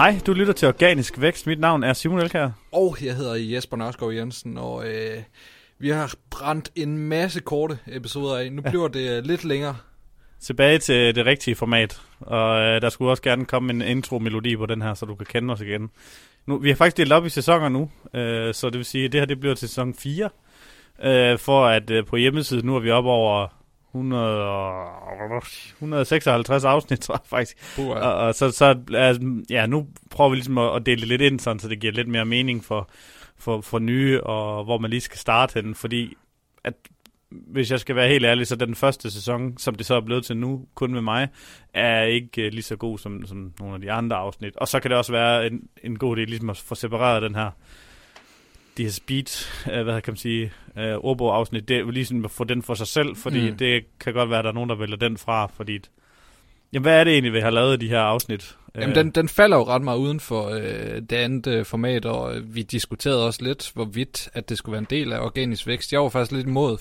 Hej, du lytter til Organisk Vækst. Mit navn er Simon Elkær. Og jeg hedder Jesper Nørskov Jensen, og øh, vi har brændt en masse korte episoder af. Nu bliver det øh, lidt længere. Tilbage til det rigtige format. Og øh, der skulle også gerne komme en intro-melodi på den her, så du kan kende os igen. Nu, vi har faktisk delt op i sæsoner nu, øh, så det vil sige, at det her det bliver til sæson 4. Øh, for at øh, på hjemmesiden, nu er vi op over 100 og, 156 afsnit, tror jeg faktisk. Puh, Og, og så, så altså, ja, nu prøver vi ligesom at, at dele det lidt ind, sådan, så det giver lidt mere mening for, for, for nye, og hvor man lige skal starte henne. Fordi, at, hvis jeg skal være helt ærlig, så den første sæson, som det så er blevet til nu, kun med mig, er ikke uh, lige så god som, som nogle af de andre afsnit. Og så kan det også være en, en god idé ligesom at få separeret den her de her speed, uh, hvad kan man sige, uh, ordbog-afsnit, det er jo ligesom at få den for sig selv, fordi Mm. det kan godt være, at der er nogen, der vælger den fra, fordi... Jamen, hvad er det egentlig, vi har lavet i de her afsnit? Jamen, den, den falder jo ret meget uden for øh, det andet øh, format, og øh, vi diskuterede også lidt, hvorvidt at det skulle være en del af organisk vækst. Jeg var faktisk lidt imod,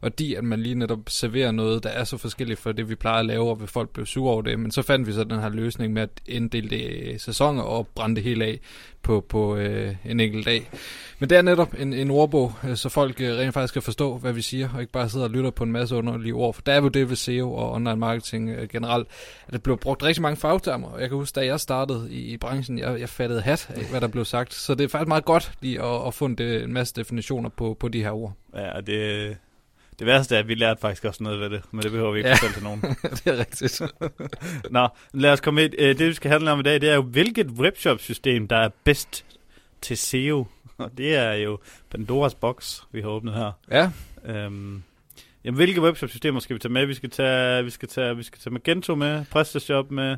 fordi at man lige netop serverer noget, der er så forskelligt fra det, vi plejer at lave, og vil folk blive sure over det. Men så fandt vi så den her løsning med at inddele det i sæsoner og brænde det hele af på, på øh, en enkelt dag. Men det er netop en, en ordbog, øh, så folk øh, rent faktisk kan forstå, hvad vi siger, og ikke bare sidder og lytter på en masse underlige ord. For der er jo det ved SEO og online marketing øh, generelt, at der blev brugt rigtig mange fagtermer. Og jeg kan huske, da jeg startede i, i branchen, jeg, jeg fattede hat af, hvad der blev sagt. Så det er faktisk meget godt lige at, at få en, masse definitioner på, på de her ord. Ja, og det, det værste er, at vi lærte faktisk også noget ved det, men det behøver vi ikke Ja. ja. fortælle til nogen. det er rigtigt. Nå, lad os komme ind. Øh, Det, vi skal handle om i dag, det er jo, hvilket webshop-system, der er bedst til SEO. Og det er jo Pandoras box, vi har åbnet her. Ja, Øhm, jamen, hvilke webshop-systemer skal vi tage med? Vi skal tage, vi skal tage, vi skal tage Magento med, PrestaShop med,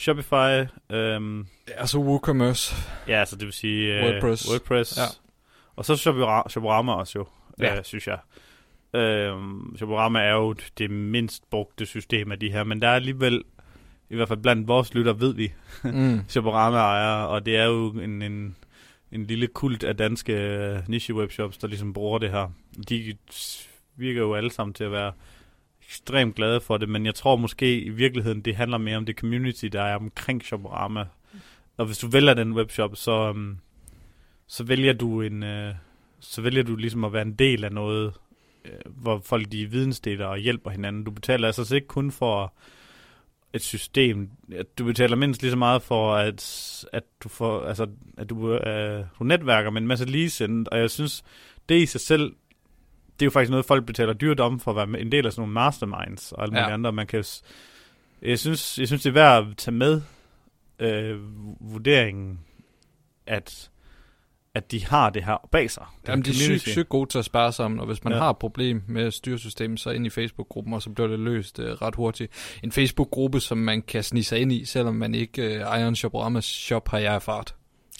Shopify, øhm, altså WooCommerce. ja, altså det vil sige øh, WordPress. WordPress. Ja. Og så Shoporama også jo, Ja. ja. øh, synes jeg. Øhm, Shoporama er jo det mindst brugte system af de her, men der er alligevel, i hvert fald blandt vores lytter, ved vi, Mm. Shoporama ejer, og det er jo en, en, en lille kult af danske øh, niche-webshops, der ligesom bruger det her. De virker jo alle sammen til at være ekstremt glade for det, men jeg tror måske i virkeligheden, det handler mere om det community, der er omkring Shoporama. Og hvis du vælger den webshop, så, um, så vælger du en, øh, så vælger du ligesom at være en del af noget, øh, hvor folk de vidensdeler og hjælper hinanden. Du betaler altså, altså ikke kun for et system. Du betaler mindst lige så meget for, at, at du får, altså, at du, øh, du netværker med en masse ligesindede, og jeg synes, det i sig selv, det er jo faktisk noget, folk betaler dyrt om for at være en del af sådan nogle masterminds og alle mulige Ja. andre. Man kan jo, jeg, synes, jeg synes, det er værd at tage med øh, vurderingen, at, at de har det her bag sig. Jamen, de er sygt, sygt gode til at spare sammen, og hvis man ja. Har et problem med styresystemet, så ind i Facebook-gruppen, og så bliver det løst uh, ret hurtigt. En Facebook-gruppe, som man kan snige sig ind i, selvom man ikke uh, ejer en Shoporama shop, har jeg erfaret.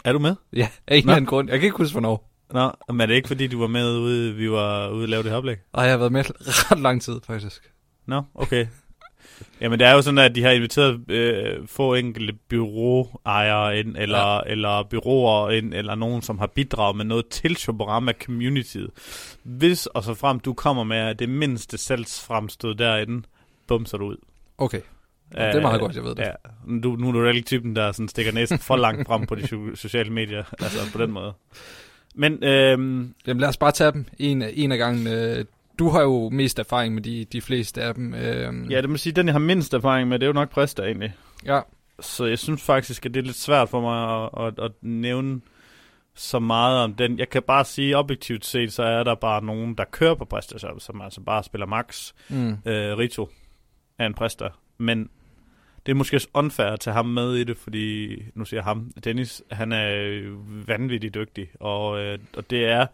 Er du med? Ja, af en eller anden grund. Jeg kan ikke huske, hvornår. Nå, men er det ikke fordi, du var med ude, vi var ude og lave det her oplæg? Og jeg har været med ret lang tid, faktisk. Nå, okay. Jamen, det er jo sådan, at de har inviteret øh, få enkelte byråejere ind, eller, Ja. eller byråer ind, eller nogen, som har bidraget med noget til Shoporama Communityet. Hvis og så frem du kommer med det mindste salgsfremstød derinde, bum, så er du ud. Okay. Ja, det er meget godt, jeg ved det. Ja, du, nu er du ikke typen, der sådan stikker næsten for langt frem på de so- sociale medier, altså på den måde. Men øhm, Jamen lad os bare tage dem en, en af gangen. Øh, Du har jo mest erfaring med de, de fleste af dem. Øh, ja, det må sige, den jeg har mindst erfaring med, det er jo nok Presta egentlig. ja. Så jeg synes faktisk, at det er lidt svært for mig at, at, at nævne så meget om den. Jeg kan bare sige, objektivt set, så er der bare nogen, der kører på PrestaShop, som altså bare spiller max. Mm. Øh, Rito er en Presta. Men det er måske også unfair at tage ham med i det, fordi, nu siger jeg ham, Dennis, han er vanvittigt dygtig, og, øh, og det er,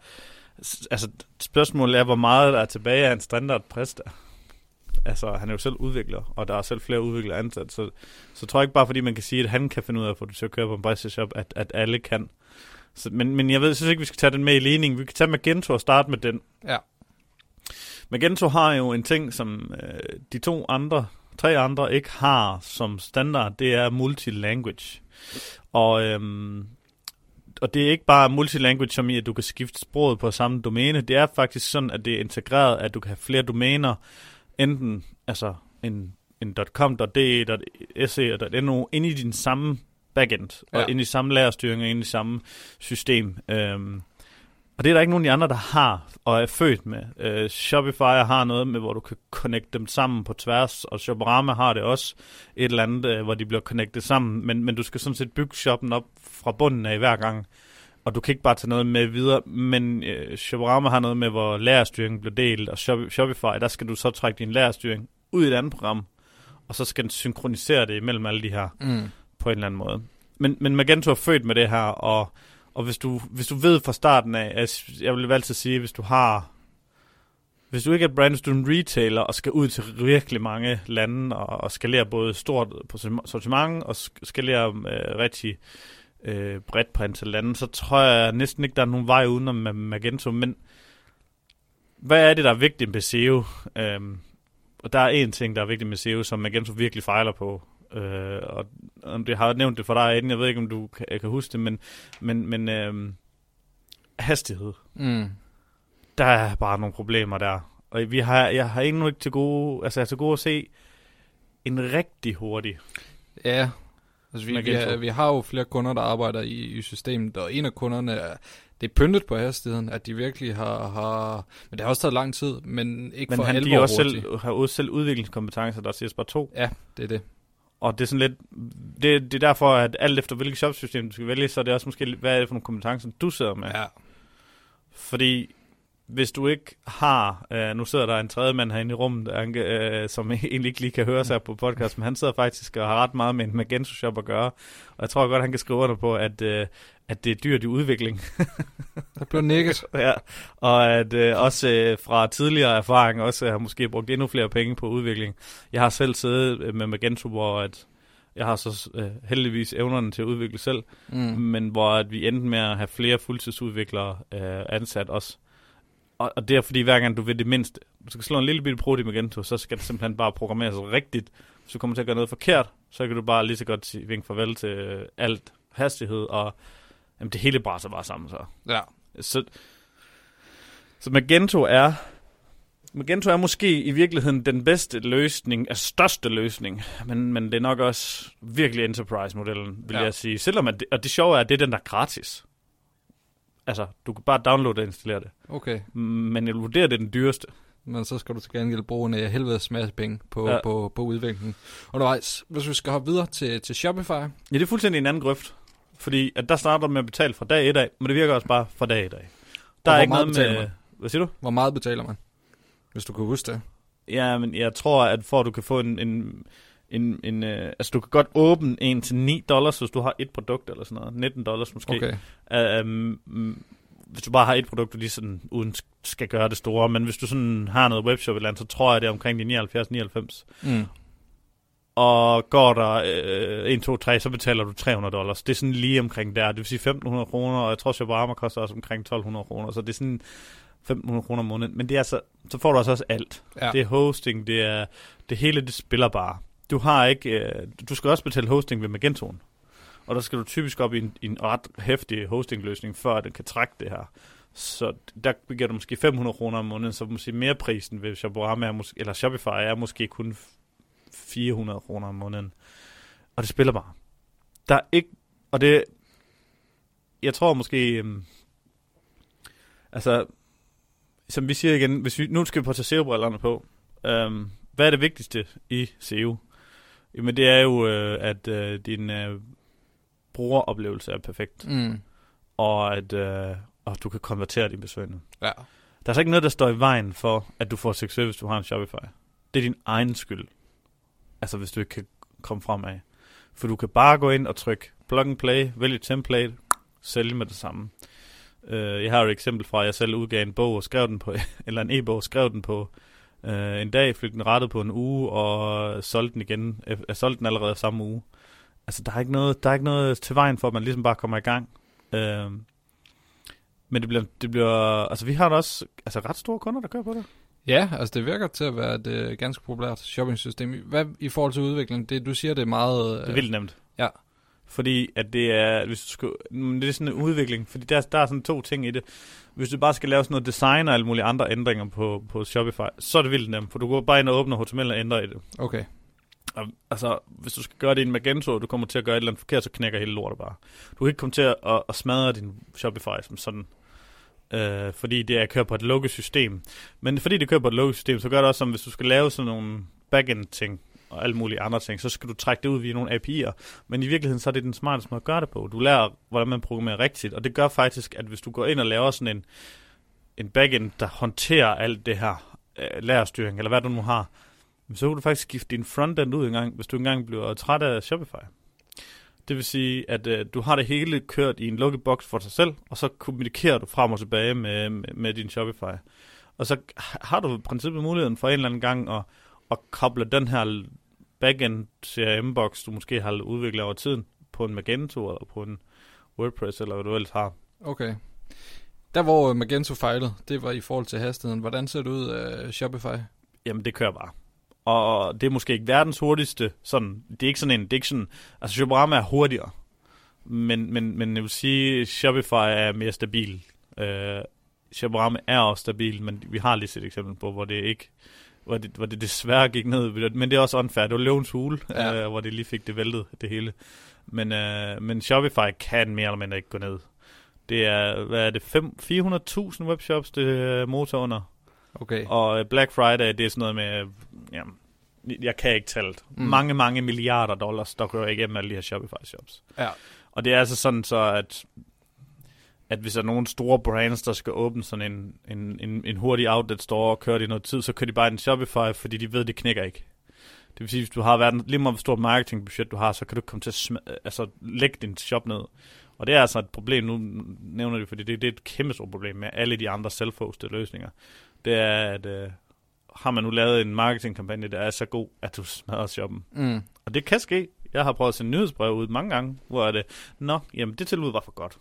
altså spørgsmålet er, hvor meget der er tilbage af en standard Presta. Altså, han er jo selv udvikler, og der er selv flere udviklere ansat, så, så tror jeg ikke bare, fordi man kan sige, at han kan finde ud af at få det til at køre på en PrestaShop, at, at alle kan. Så, men, men jeg ved, jeg synes ikke, vi skal tage den med i ligning. Vi kan tage Magento og starte med den. Ja. Magento har jo en ting, som øh, de to andre, tre andre ikke har som standard, det er multilanguage. Og, øhm, og det er ikke bare multilanguage som i, at du kan skifte sproget på samme domæne. Det er faktisk sådan, at det er integreret, at du kan have flere domæner, enten altså en, en .com, .de, .se og .no, inde i din samme backend, og Ja. ind i samme lagerstyring og ind i samme system. Øhm, og det er der ikke nogen af de andre, der har og er født med. Øh, Shopify har noget med, hvor du kan connecte dem sammen på tværs, og Shoporama har det også et eller andet, øh, hvor de bliver connectet sammen, men, men du skal sådan set bygge shoppen op fra bunden af hver gang, og du kan ikke bare tage noget med videre, men øh, Shoporama har noget med, hvor lagerstyringen bliver delt, og Shop- Shopify, der skal du så trække din lagerstyring ud i et andet program, og så skal den synkronisere det imellem alle de her Mm. på en eller anden måde. Men, men Magento er født med det her, og, og hvis, du, hvis du ved fra starten af, altså, jeg vil altid sige, hvis du har, hvis du ikke er brand, hvis du er en retailer og skal ud til virkelig mange lande og, og skalere både stort på sortiment og skalere øh, rigtig øh, bredt på antal lande, så tror jeg næsten ikke, der er nogen vej udenom med Magento, men hvad er det, der er vigtigt med SEO? Øhm, og der er én ting, der er vigtigt med SEO, som Magento virkelig fejler på, Øh, og, og det har jeg nævnt det for dig inden, jeg ved ikke, om du kan, kan huske det, men, men, men øh, hastighed. Mm. Der er bare nogle problemer der. Og vi har, jeg har endnu ikke til gode, altså jeg er til gode at se en rigtig hurtig. Ja, altså vi, vi, har, vi har jo flere kunder, der arbejder i, i systemet, og en af kunderne er, det er pyntet på hastigheden, at de virkelig har, har men det har også taget lang tid, men ikke Men for han, alvor de også hurtigt. selv, har også selv udviklingskompetencer, der siger bare to. Ja, det er det. Og det er sådan lidt, det, det er derfor, at alt efter hvilket shopsystem du skal vælge, så er det også måske, hvad er det for nogle kompetencer, du sidder med. Ja. Fordi hvis du ikke har, øh, nu sidder der en tredje mand herinde i rummet, Anke, øh, som egentlig ikke lige kan høre sig på podcast, men han sidder faktisk og har ret meget med en Magento Shop at gøre. Og jeg tror godt, han kan skrive under på, at, øh, at det er dyrt i udvikling. Der blev nikket. ja. Og at øh, også øh, fra tidligere erfaring også har måske brugt endnu flere penge på udvikling. Jeg har selv siddet øh, med Magento, hvor at jeg har så øh, heldigvis evnerne til at udvikle selv, Mm. men hvor at vi endte med at have flere fuldtidsudviklere øh, ansat også. Og, og det er fordi, hver gang du vil det mindste, du skal slå en lille bitte prot i Magento, så skal det simpelthen bare programmeres rigtigt. Hvis du kommer til at gøre noget forkert, så kan du bare lige så godt sige, vinke farvel til øh, alt hastighed, og jamen, det hele brænder bare sammen så. Ja. Så, så Magento er Magento er måske i virkeligheden den bedste løsning, altså største løsning, men, men det er nok også virkelig enterprise-modellen, vil ja. jeg sige. Selvom at det, og det sjove er, at det er den, der er gratis. Altså, du kan bare downloade og installere det. Okay, Men jeg vil vurdere, det er den dyreste. men så skal du til gengæld bruge en uh, helvedes masse penge på, ja. På, på udviklingen. Undervejs, hvis vi skal hoppe videre til, til Shopify. Ja, det er fuldstændig en anden grøft. Fordi at der starter med at betale fra dag et af, men det virker også bare fra dag et af. Der er ikke noget med... man? Hvad siger du? Hvor meget betaler man? Hvis du kan huske det. Ja, men jeg tror, at for at du kan få en... en en, en uh, altså, du kan godt åbne en til 9 dollars, hvis du har et produkt eller sådan noget. 19 dollars måske. Okay. Um, um, hvis du bare har et produkt, og de sådan uden sk- skal gøre det store. Men hvis du sådan har noget webshop eller andet, så tror jeg, det er omkring de 79-99. Mm. Og går der øh, 1, 2, 3, så betaler du 300 dollars. Det er sådan lige omkring der. Det vil sige 1500 kroner, og jeg tror, Shobarama koster også omkring 1200 kroner. Så det er sådan 1500 kroner om måneden. Men det er så, så får du altså også alt. Ja. Det er hosting, det er det hele, det spiller bare. Du har ikke, øh, du skal også betale hosting ved Magentoen. Og der skal du typisk op i en, i en ret hæftig hostingløsning, før den kan trække det her. Så der giver du måske 500 kroner om måneden, så måske mere prisen ved Shoporama er måske, eller Shopify er måske kun 400 kroner om måneden. Og det spiller bare. Der er ikke, og det, jeg tror måske, øhm, altså, som vi siger igen, hvis vi, nu skal vi på tage SEO-brillerne på, øhm, hvad er det vigtigste i SEO? Jamen det er jo, øh, at øh, din øh, brugeroplevelse er perfekt, Mm. og at øh, og du kan konvertere dine besøgende. Ja. Der er altså ikke noget, der står i vejen for, at du får succes, hvis du har en Shopify. Det er din egen skyld. Altså, hvis du ikke kan komme fremad. For du kan bare gå ind og trykke plug and play, vælge template, sælge med det samme. Uh, jeg har jo et eksempel fra, at jeg selv udgav en bog og skrev den på, eller en e-bog, skrev den på uh, en dag, fik den rettet på en uge, og solgte den igen. Jeg, jeg solgte den allerede samme uge. Altså, der er ikke noget, der er ikke noget til vejen for, at man ligesom bare kommer i gang. Uh, men det bliver, det bliver, altså vi har da også altså, ret store kunder, der kører på det. Ja, altså det virker til at være et øh, ganske populært shopping-system. Hvad i forhold til udvikling? Det, du siger, det er meget... Øh, Det er vildt nemt. ja. Fordi at det er, hvis du skal, det er sådan en udvikling, fordi der, der er sådan to ting i det. Hvis du bare skal lave sådan noget design og alle mulige andre ændringer på, på Shopify, så er det vildt nemt, for du går bare ind og åbner HTML og ændrer i det. Okay. Og, altså, hvis du skal gøre det i en Magento, og du kommer til at gøre et eller andet forkert, så knækker hele lortet bare. Du kan ikke komme til at, at, at smadre din Shopify som sådan. Øh, fordi det er at køre på et lukket system. Men fordi det kører på et lukket system, så gør det også som, hvis du skal lave sådan nogle backend ting, og alle mulige andre ting, så skal du trække det ud via nogle API'er. Men i virkeligheden, så er det den smarteste måde at gøre det på. Du lærer, hvordan man programmerer rigtigt, og det gør faktisk, at hvis du går ind og laver sådan en, en backend, der håndterer alt det her øh, lærerstyring, eller hvad du nu har, så kan du faktisk skifte din frontend ud engang, hvis du engang bliver træt af Shopify. Det vil sige, at øh, du har det hele kørt i en lukket boks for dig selv, og så kommunikerer du frem og tilbage med, med, med din Shopify. Og så har du i princippet muligheden for en eller anden gang at, at koble den her backend CRM-boks, du måske har udviklet over tiden, på en Magento eller på en WordPress, eller hvad du ellers har. Okay. Der hvor Magento fejlede, det var i forhold til hastigheden. Hvordan ser det ud af Shopify? Jamen, det kører bare. Og det er måske ikke verdens hurtigste, sådan, det er ikke sådan en, det er ikke sådan, altså Shopify er hurtigere, men, men, men jeg vil sige, Shopify er mere stabil. Uh, Shopify er også stabil, men vi har lige set et eksempel på, hvor det ikke, hvor det, hvor det desværre gik ned, men det er også unfair. Det var løvens hule, ja. uh, hvor det lige fik det væltet, det hele. Men, uh, men Shopify kan mere eller mindre ikke gå ned. Det er, hvad er det, 400.000 webshops, det er motor under. Okay. Og Black Friday, det er sådan noget med, jamen, jeg kan ikke tælle mm. mange, mange milliarder dollars, der går igennem alle de her Shopify-shops. Ja. Og det er altså sådan så, at, at hvis der er nogle store brands, der skal åbne sådan en, en, en, en hurtig outlet store og køre det i noget tid, så kører de bare en Shopify, fordi de ved, det knækker ikke. Det vil sige, hvis du har været lige meget stort marketingbudget du har, så kan du komme til at sm- altså, lægge din shop ned. Og det er altså et problem, nu nævner det, fordi det, det er et kæmpe stort problem med alle de andre self-hosted løsninger. Det er, at øh, har man nu lavet en marketingkampagne, der er så god, at du smadrer shoppen. Mm. Og det kan ske. Jeg har prøvet at sende nyhedsbrev ud mange gange, hvor det, nå, jamen det tilbud var for godt.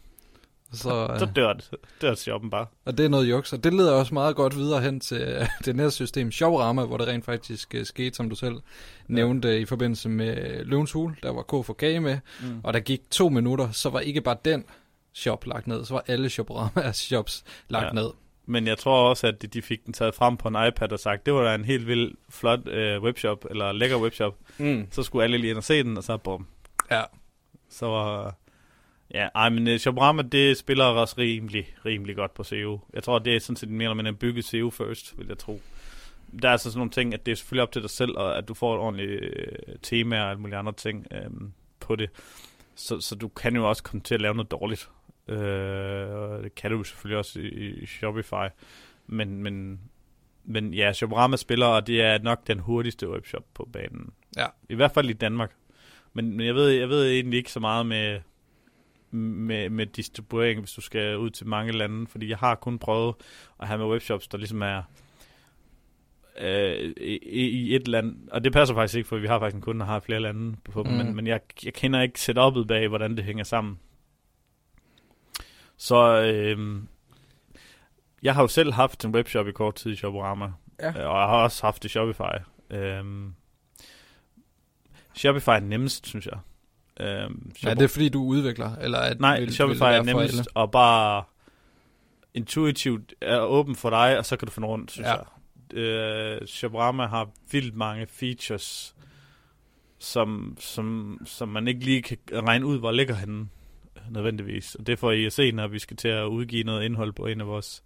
Så, øh, så dør, det, dør shoppen bare. Og det er noget juks, og det leder også meget godt videre hen til øh, det næste system, Shoprama, hvor det rent faktisk uh, skete, som du selv nævnte, ja. i forbindelse med Løvens Hul, der var K4K med, mm. og der gik to minutter, så var ikke bare den shop lagt ned, så var alle Shoprama shops lagt ja. ned. Men jeg tror også, at de fik den taget frem på en iPad og sagt, det var da en helt vild, flot øh, webshop, eller lækker webshop. Mm. Så skulle alle lige ind og se den, og så bum. Ja. Så var... Ja, ej, men uh, Shoprama, det spiller også rimelig, rimelig godt på SEO. Jeg tror, det er sådan set mere eller mindre bygget SEO first, vil jeg tro. Der er altså sådan nogle ting, at det er selvfølgelig op til dig selv, og at du får et ordentligt øh, tema og alle mulige andre ting øh, på det. Så, så du kan jo også komme til at lave noget dårligt. Øh, det kan du selvfølgelig også i, i Shopify. Men, men, men ja, Shoprama spiller, og det er nok den hurtigste webshop på banen. Ja. I hvert fald i Danmark. Men, men jeg, ved, jeg ved egentlig ikke så meget med, med, med distribuering, hvis du skal ud til mange lande, fordi jeg har kun prøvet at have med webshops, der ligesom er øh, i, i et land, og det passer faktisk ikke, for vi har faktisk en kunde, der har flere lande på dem, mm. men, men jeg, jeg kender ikke setup'et bag, hvordan det hænger sammen. Så øh, jeg har jo selv haft en webshop i kort tid i Shoporama. Ja. Øh, og jeg har også haft det Shopify. Øh, Shopify er nemmest, synes jeg. Øh, ja, det er fordi, du udvikler? Eller at Nej, vil, Shopify vil er nemmest og bare intuitivt er åben for dig, og så kan du finde rundt, synes ja. jeg. Øh, Shoporama har vildt mange features, som, som, som man ikke lige kan regne ud, hvor ligger henne nødvendigvis. Og det får I at se, når vi skal til at udgive noget indhold på en af vores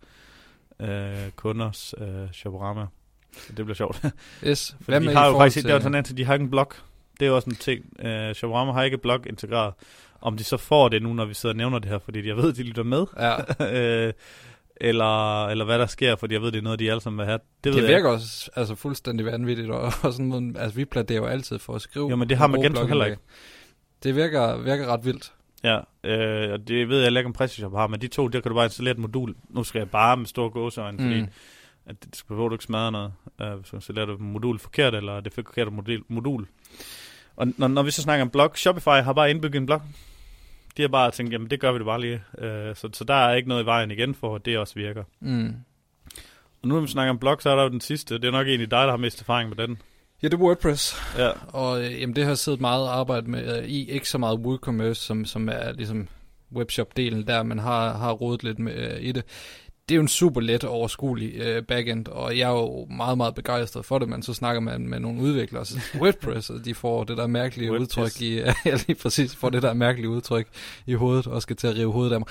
øh, kunders øh, Shoporama. Så det bliver sjovt. Yes. Fordi de har jo faktisk, til... det er at de har ikke en blog. Det er jo også en ting. Øh, Shoporama har ikke et blog integreret. Om de så får det nu, når vi sidder og nævner det her, fordi jeg ved, de lytter med. Ja. øh, eller, eller hvad der sker, fordi jeg ved, det er noget, de alle sammen vil have. Det, det virker jeg. også altså, fuldstændig vanvittigt, og, og sådan, altså, vi pladerer jo altid for at skrive. Jo, men det har Magento heller ikke. Det virker, virker ret vildt. Ja, øh, og det ved jeg ikke, om PrestaShop har, men de to, der kan du bare installere et modul. Nu skal jeg bare med stor gåseøjne, mm. fordi at det skal du ikke smadre noget, øh, hvis du installerer du modul forkert, eller det forkerte modul. modul. Og når, når vi så snakker om blog, Shopify har bare indbygget en blog. De har bare tænkt, jamen det gør vi det bare lige. Øh, så, så der er ikke noget i vejen igen for, at det også virker. Mm. Og nu når vi snakker om blog, så er der jo den sidste. Det er nok egentlig dig, der har mest erfaring med den. Ja, det er WordPress. Ja. Og øh, jamen, det har siddet meget arbejde med øh, i, ikke så meget WooCommerce, som, som er ligesom webshop-delen der, man har, har rodet lidt med øh, i det. Det er jo en super let og overskuelig øh, backend, og jeg er jo meget, meget begejstret for det, men så snakker man med nogle udviklere, så WordPress, og de får det der mærkelige WordPress. udtryk i, ja, lige præcis, får det der mærkelige udtryk i hovedet, og skal til at rive hovedet af mig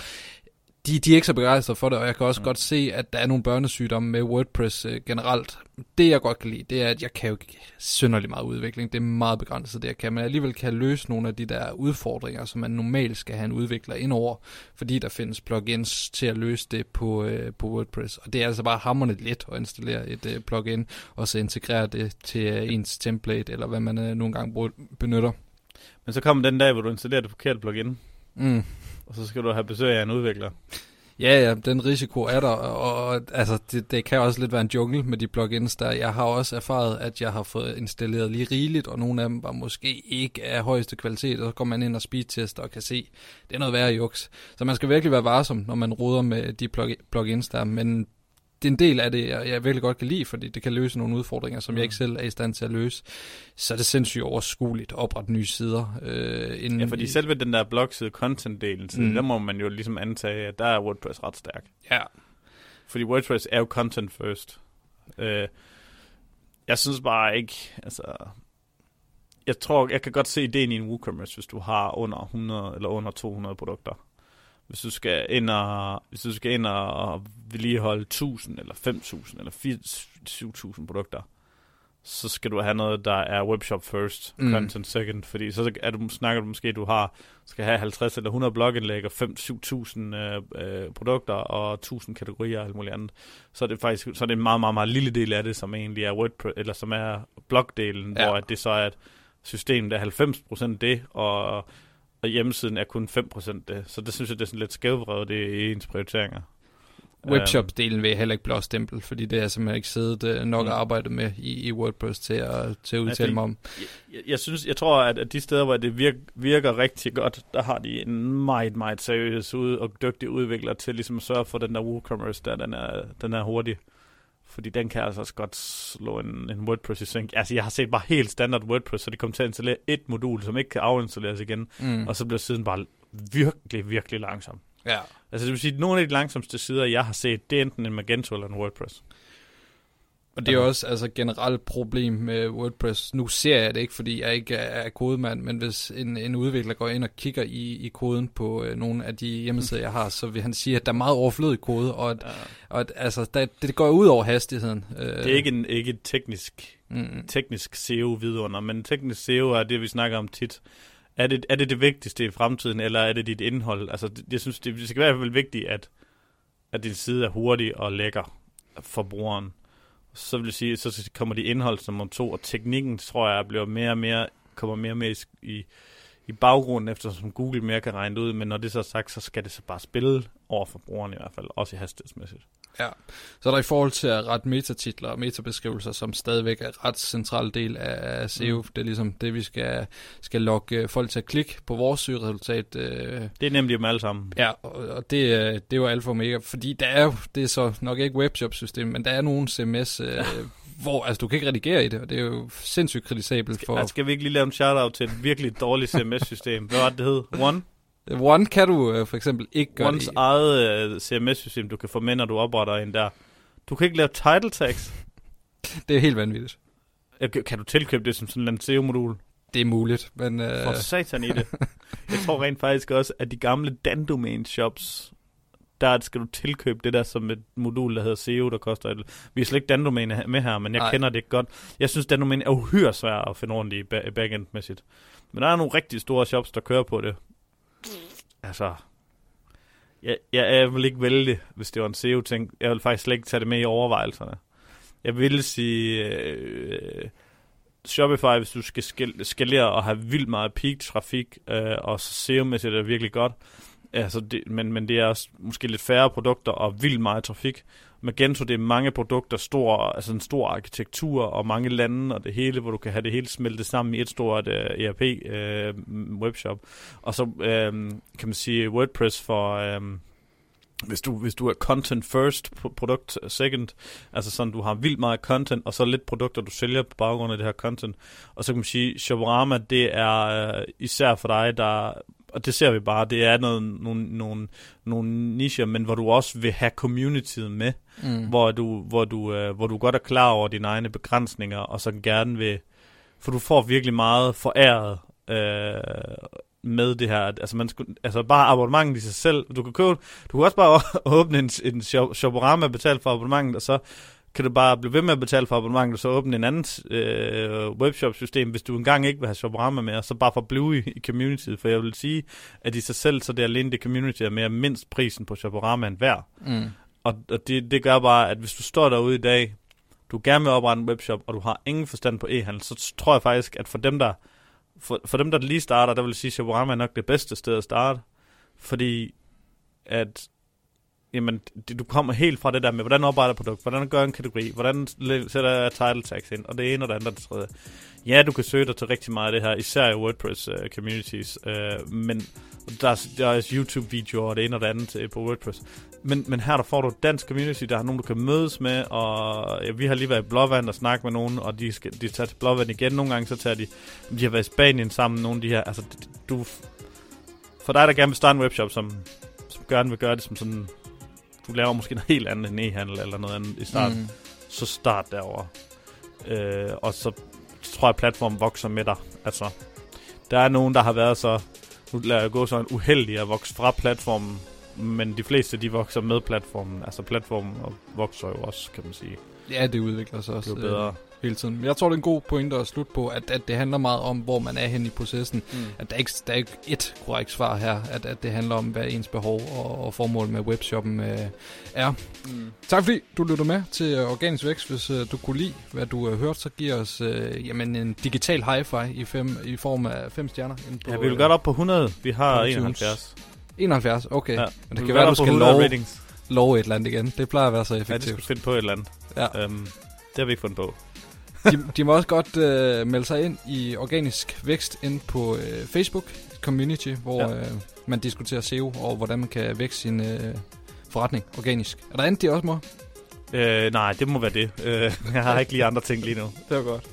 de, de er ikke så begejstrede for det, og jeg kan også mm. godt se, at der er nogle børnesygdomme med WordPress øh, generelt. Det jeg godt kan lide, det er, at jeg kan jo ikke synderlig meget udvikling. Det er meget begrænset, det jeg kan, men jeg alligevel kan løse nogle af de der udfordringer, som man normalt skal have en udvikler ind over, fordi der findes plugins til at løse det på, øh, på WordPress. Og det er altså bare hammerne let at installere et øh, plugin, og så integrere det til øh, ens template, eller hvad man øh, nogle gange benytter. Men så kommer den dag, hvor du installerer det forkerte plugin. Mm og så skal du have besøg af en udvikler. Ja, ja, den risiko er der, og, og altså, det, det kan også lidt være en jungle med de plugins der. Jeg har også erfaret, at jeg har fået installeret lige rigeligt, og nogle af dem var måske ikke af højeste kvalitet, og så går man ind og speedtester og kan se, det er noget værre juks. Så man skal virkelig være varsom, når man ruder med de plugins der, men det er en del af det, jeg, jeg virkelig godt kan lide, fordi det kan løse nogle udfordringer, som mm. jeg ikke selv er i stand til at løse. Så er det sindssygt overskueligt at oprette nye sider. Øh, inden ja, fordi i... selve den der blogside content-delen, mm. der må man jo ligesom antage, at der er WordPress ret stærk. Ja. Fordi WordPress er jo content first. Øh, jeg synes bare ikke, altså... Jeg tror, jeg kan godt se ideen i en WooCommerce, hvis du har under 100 eller under 200 produkter hvis du skal ind og, hvis du skal ind og vedligeholde 1000 eller 5000 eller 7000 produkter, så skal du have noget, der er webshop first, mm. content second, fordi så er du, snakker du måske, at du har, skal have 50 eller 100 blogindlæg og 5-7000 øh, øh, produkter og 1000 kategorier og alt muligt andet. Så er det faktisk så er det en meget, meget, meget lille del af det, som egentlig er WordPress, eller som er blogdelen, ja. hvor at det så er et system, der er 90% det, og og hjemmesiden er kun 5% det. Så det synes jeg, det er sådan lidt skævvredet det i ens prioriteringer. Webshop-delen vil jeg heller ikke blåstempel, fordi det er simpelthen ikke siddet uh, nok mm. at arbejde med i, i WordPress til at, til at udtale ja, mig om. Jeg, jeg, synes, jeg tror, at, at de steder, hvor det virker, virker rigtig godt, der har de en meget, meget seriøs ud, og dygtig udvikler til ligesom at sørge for, at den der WooCommerce der, den er, den er hurtig. Fordi den kan altså også godt slå en, en WordPress i sync. Altså, jeg har set bare helt standard WordPress, så de kommer til at installere et modul, som ikke kan afinstalleres igen. Mm. Og så bliver siden bare virkelig, virkelig langsom. Ja. Altså, det vil sige, at nogle af de langsomste sider, jeg har set, det er enten en Magento eller en WordPress. Og det er også altså generelt problem med WordPress. Nu ser jeg det ikke, fordi jeg ikke er kodemand, men hvis en, en udvikler går ind og kigger i, i koden på øh, nogle af de hjemmesider, jeg har, så vil han sige, at der er meget overflødig kode, og at, ja. og at altså, der, det går ud over hastigheden. Øh. Det er ikke en ikke et teknisk, mm. teknisk SEO vidunder, men teknisk SEO er det, vi snakker om tit. Er det, er det det vigtigste i fremtiden, eller er det dit indhold? Altså, det, jeg synes, det, det skal være i hvert fald vigtigt, at, at din side er hurtig og lækker for brugeren så vil jeg sige, så kommer de indhold som om to, og teknikken, tror jeg, bliver mere og mere, kommer mere og mere i, i baggrunden, eftersom Google mere kan regne det ud, men når det så er sagt, så skal det så bare spille over for brugerne i hvert fald, også i hastighedsmæssigt. Ja, så er der i forhold til at rette metatitler og metabeskrivelser, som stadigvæk er ret central del af SEO. Mm. Det er ligesom det, vi skal, skal logge folk til at klikke på vores søgeresultat. Øh. Det er nemlig dem alle sammen. Ja, og, det, det er jo alfa og omega, fordi der er jo, det er så nok ikke webshop-system, men der er nogle CMS, øh, hvor altså, du kan ikke redigere i det, og det er jo sindssygt kritisabelt for... Skal, skal vi ikke lige lave en shout-out til et virkelig dårligt CMS-system? Hvad var det, det hed? One? One kan du øh, for eksempel ikke gøre Ones det eget øh, CMS-system, du kan få med, når du opretter en der. Du kan ikke lave title tags. det er helt vanvittigt. Kan du tilkøbe det som sådan en SEO-modul? Det er muligt, men... Øh... For satan i det. Jeg tror rent faktisk også, at de gamle Dan shops, der skal du tilkøbe det der som et modul, der hedder SEO, der koster... Et... Vi er slet ikke Dan med her, men jeg Nej. kender det godt. Jeg synes, Dan er uhyre svær at finde ordentligt i backend-mæssigt. Men der er nogle rigtig store shops, der kører på det altså, jeg, jeg, jeg vil ikke vælge det, hvis det var en SEO-ting. Jeg vil faktisk slet ikke tage det med i overvejelserne. Jeg vil sige, øh, Shopify, hvis du skal skalere og have vildt meget peak-trafik, øh, og SEO-mæssigt er det virkelig godt, altså det, men, men det er også måske lidt færre produkter og vildt meget trafik, Magento, det er mange produkter, stor, altså en stor arkitektur og mange lande og det hele, hvor du kan have det hele smeltet sammen i et stort uh, øh, ERP uh, øh, webshop. Og så uh, kan man sige WordPress for... Uh, hvis du, hvis du er content first, produkt øh, second, altså sådan, du har vildt meget content, og så lidt produkter, du sælger på baggrund af det her content. Og så kan man sige, Shoporama, det er især for dig, der og det ser vi bare, det er noget, nogle, nogle, nogle nicher, men hvor du også vil have communityet med, mm. hvor, du, hvor, du, øh, hvor du godt er klar over dine egne begrænsninger, og så gerne vil, for du får virkelig meget foræret øh, med det her. Altså, man skulle, altså bare abonnementet i sig selv. Du kan købe, du kan også bare åbne en, en Shoporama og betale for abonnementet, og så kan du bare blive ved med at betale for abonnementet, og så åbne en anden øh, webshop-system, hvis du engang ikke vil have Shoporama med, og så bare for at blive i, i communityet. For jeg vil sige, at i sig selv, så det er alene det community, er mere mindst prisen på Shoporama værd. Mm. Og, og det, det gør bare, at hvis du står derude i dag, du gerne vil oprette en webshop, og du har ingen forstand på e-handel, så tror jeg faktisk, at for dem, der, for, for dem, der lige starter, der vil jeg sige, at Shoporama er nok det bedste sted at starte. Fordi at jamen, du kommer helt fra det der med, hvordan opretter produkt, hvordan gør en kategori, hvordan sætter jeg title tags ind, og det ene og det andet og det tredje. Ja, du kan søge dig til rigtig meget af det her, især i WordPress uh, communities, uh, men der er, der er YouTube-videoer og det ene og det andet uh, på WordPress. Men, men her der får du et dansk community, der har nogen, du kan mødes med, og ja, vi har lige været i Blåvand og snakket med nogen, og de, skal, de tager til Blåvand igen. Nogle gange så tager de, de har været i Spanien sammen, nogle af de her, altså du, for dig, der gerne vil starte en webshop, som, som gerne vil gøre det som sådan du laver måske noget helt andet end e-handel eller noget andet i starten, mm. så start derover. Øh, og så tror jeg, at platformen vokser med dig. Altså, der er nogen, der har været så, nu lader jeg gå sådan uheldig at vokse fra platformen, men de fleste, de vokser med platformen. Altså, platformen vokser jo også, kan man sige. Ja, det udvikler sig også. Det er bedre. Øh, hele tiden. Men jeg tror, det er en god pointe at slutte på, at, at det handler meget om, hvor man er hen i processen. Mm. At der er, ikke, der er ikke et korrekt svar her, at, at det handler om, hvad ens behov og, og formål med webshoppen øh, er. Mm. Tak fordi du lytter med til Organisk Vækst. Hvis øh, du kunne lide, hvad du har øh, hørt, så giv os øh, jamen, en digital hi-fi i, fem, i form af fem stjerner. På, ja, vi vil godt op på 100. Vi har 71. 71, okay. Ja, Men det kan være, du skal love, love et eller andet igen. Det plejer at være så effektivt. Ja, det skal finde på et eller andet. Ja. Um, det har vi ikke fundet på de, de må også godt øh, melde sig ind i Organisk Vækst ind på øh, Facebook Community, hvor ja. øh, man diskuterer SEO og hvordan man kan vækste sin øh, forretning organisk. Er der andet, de også må? Øh, nej, det må være det. Øh, jeg har ikke lige andre ting lige nu. Det var godt.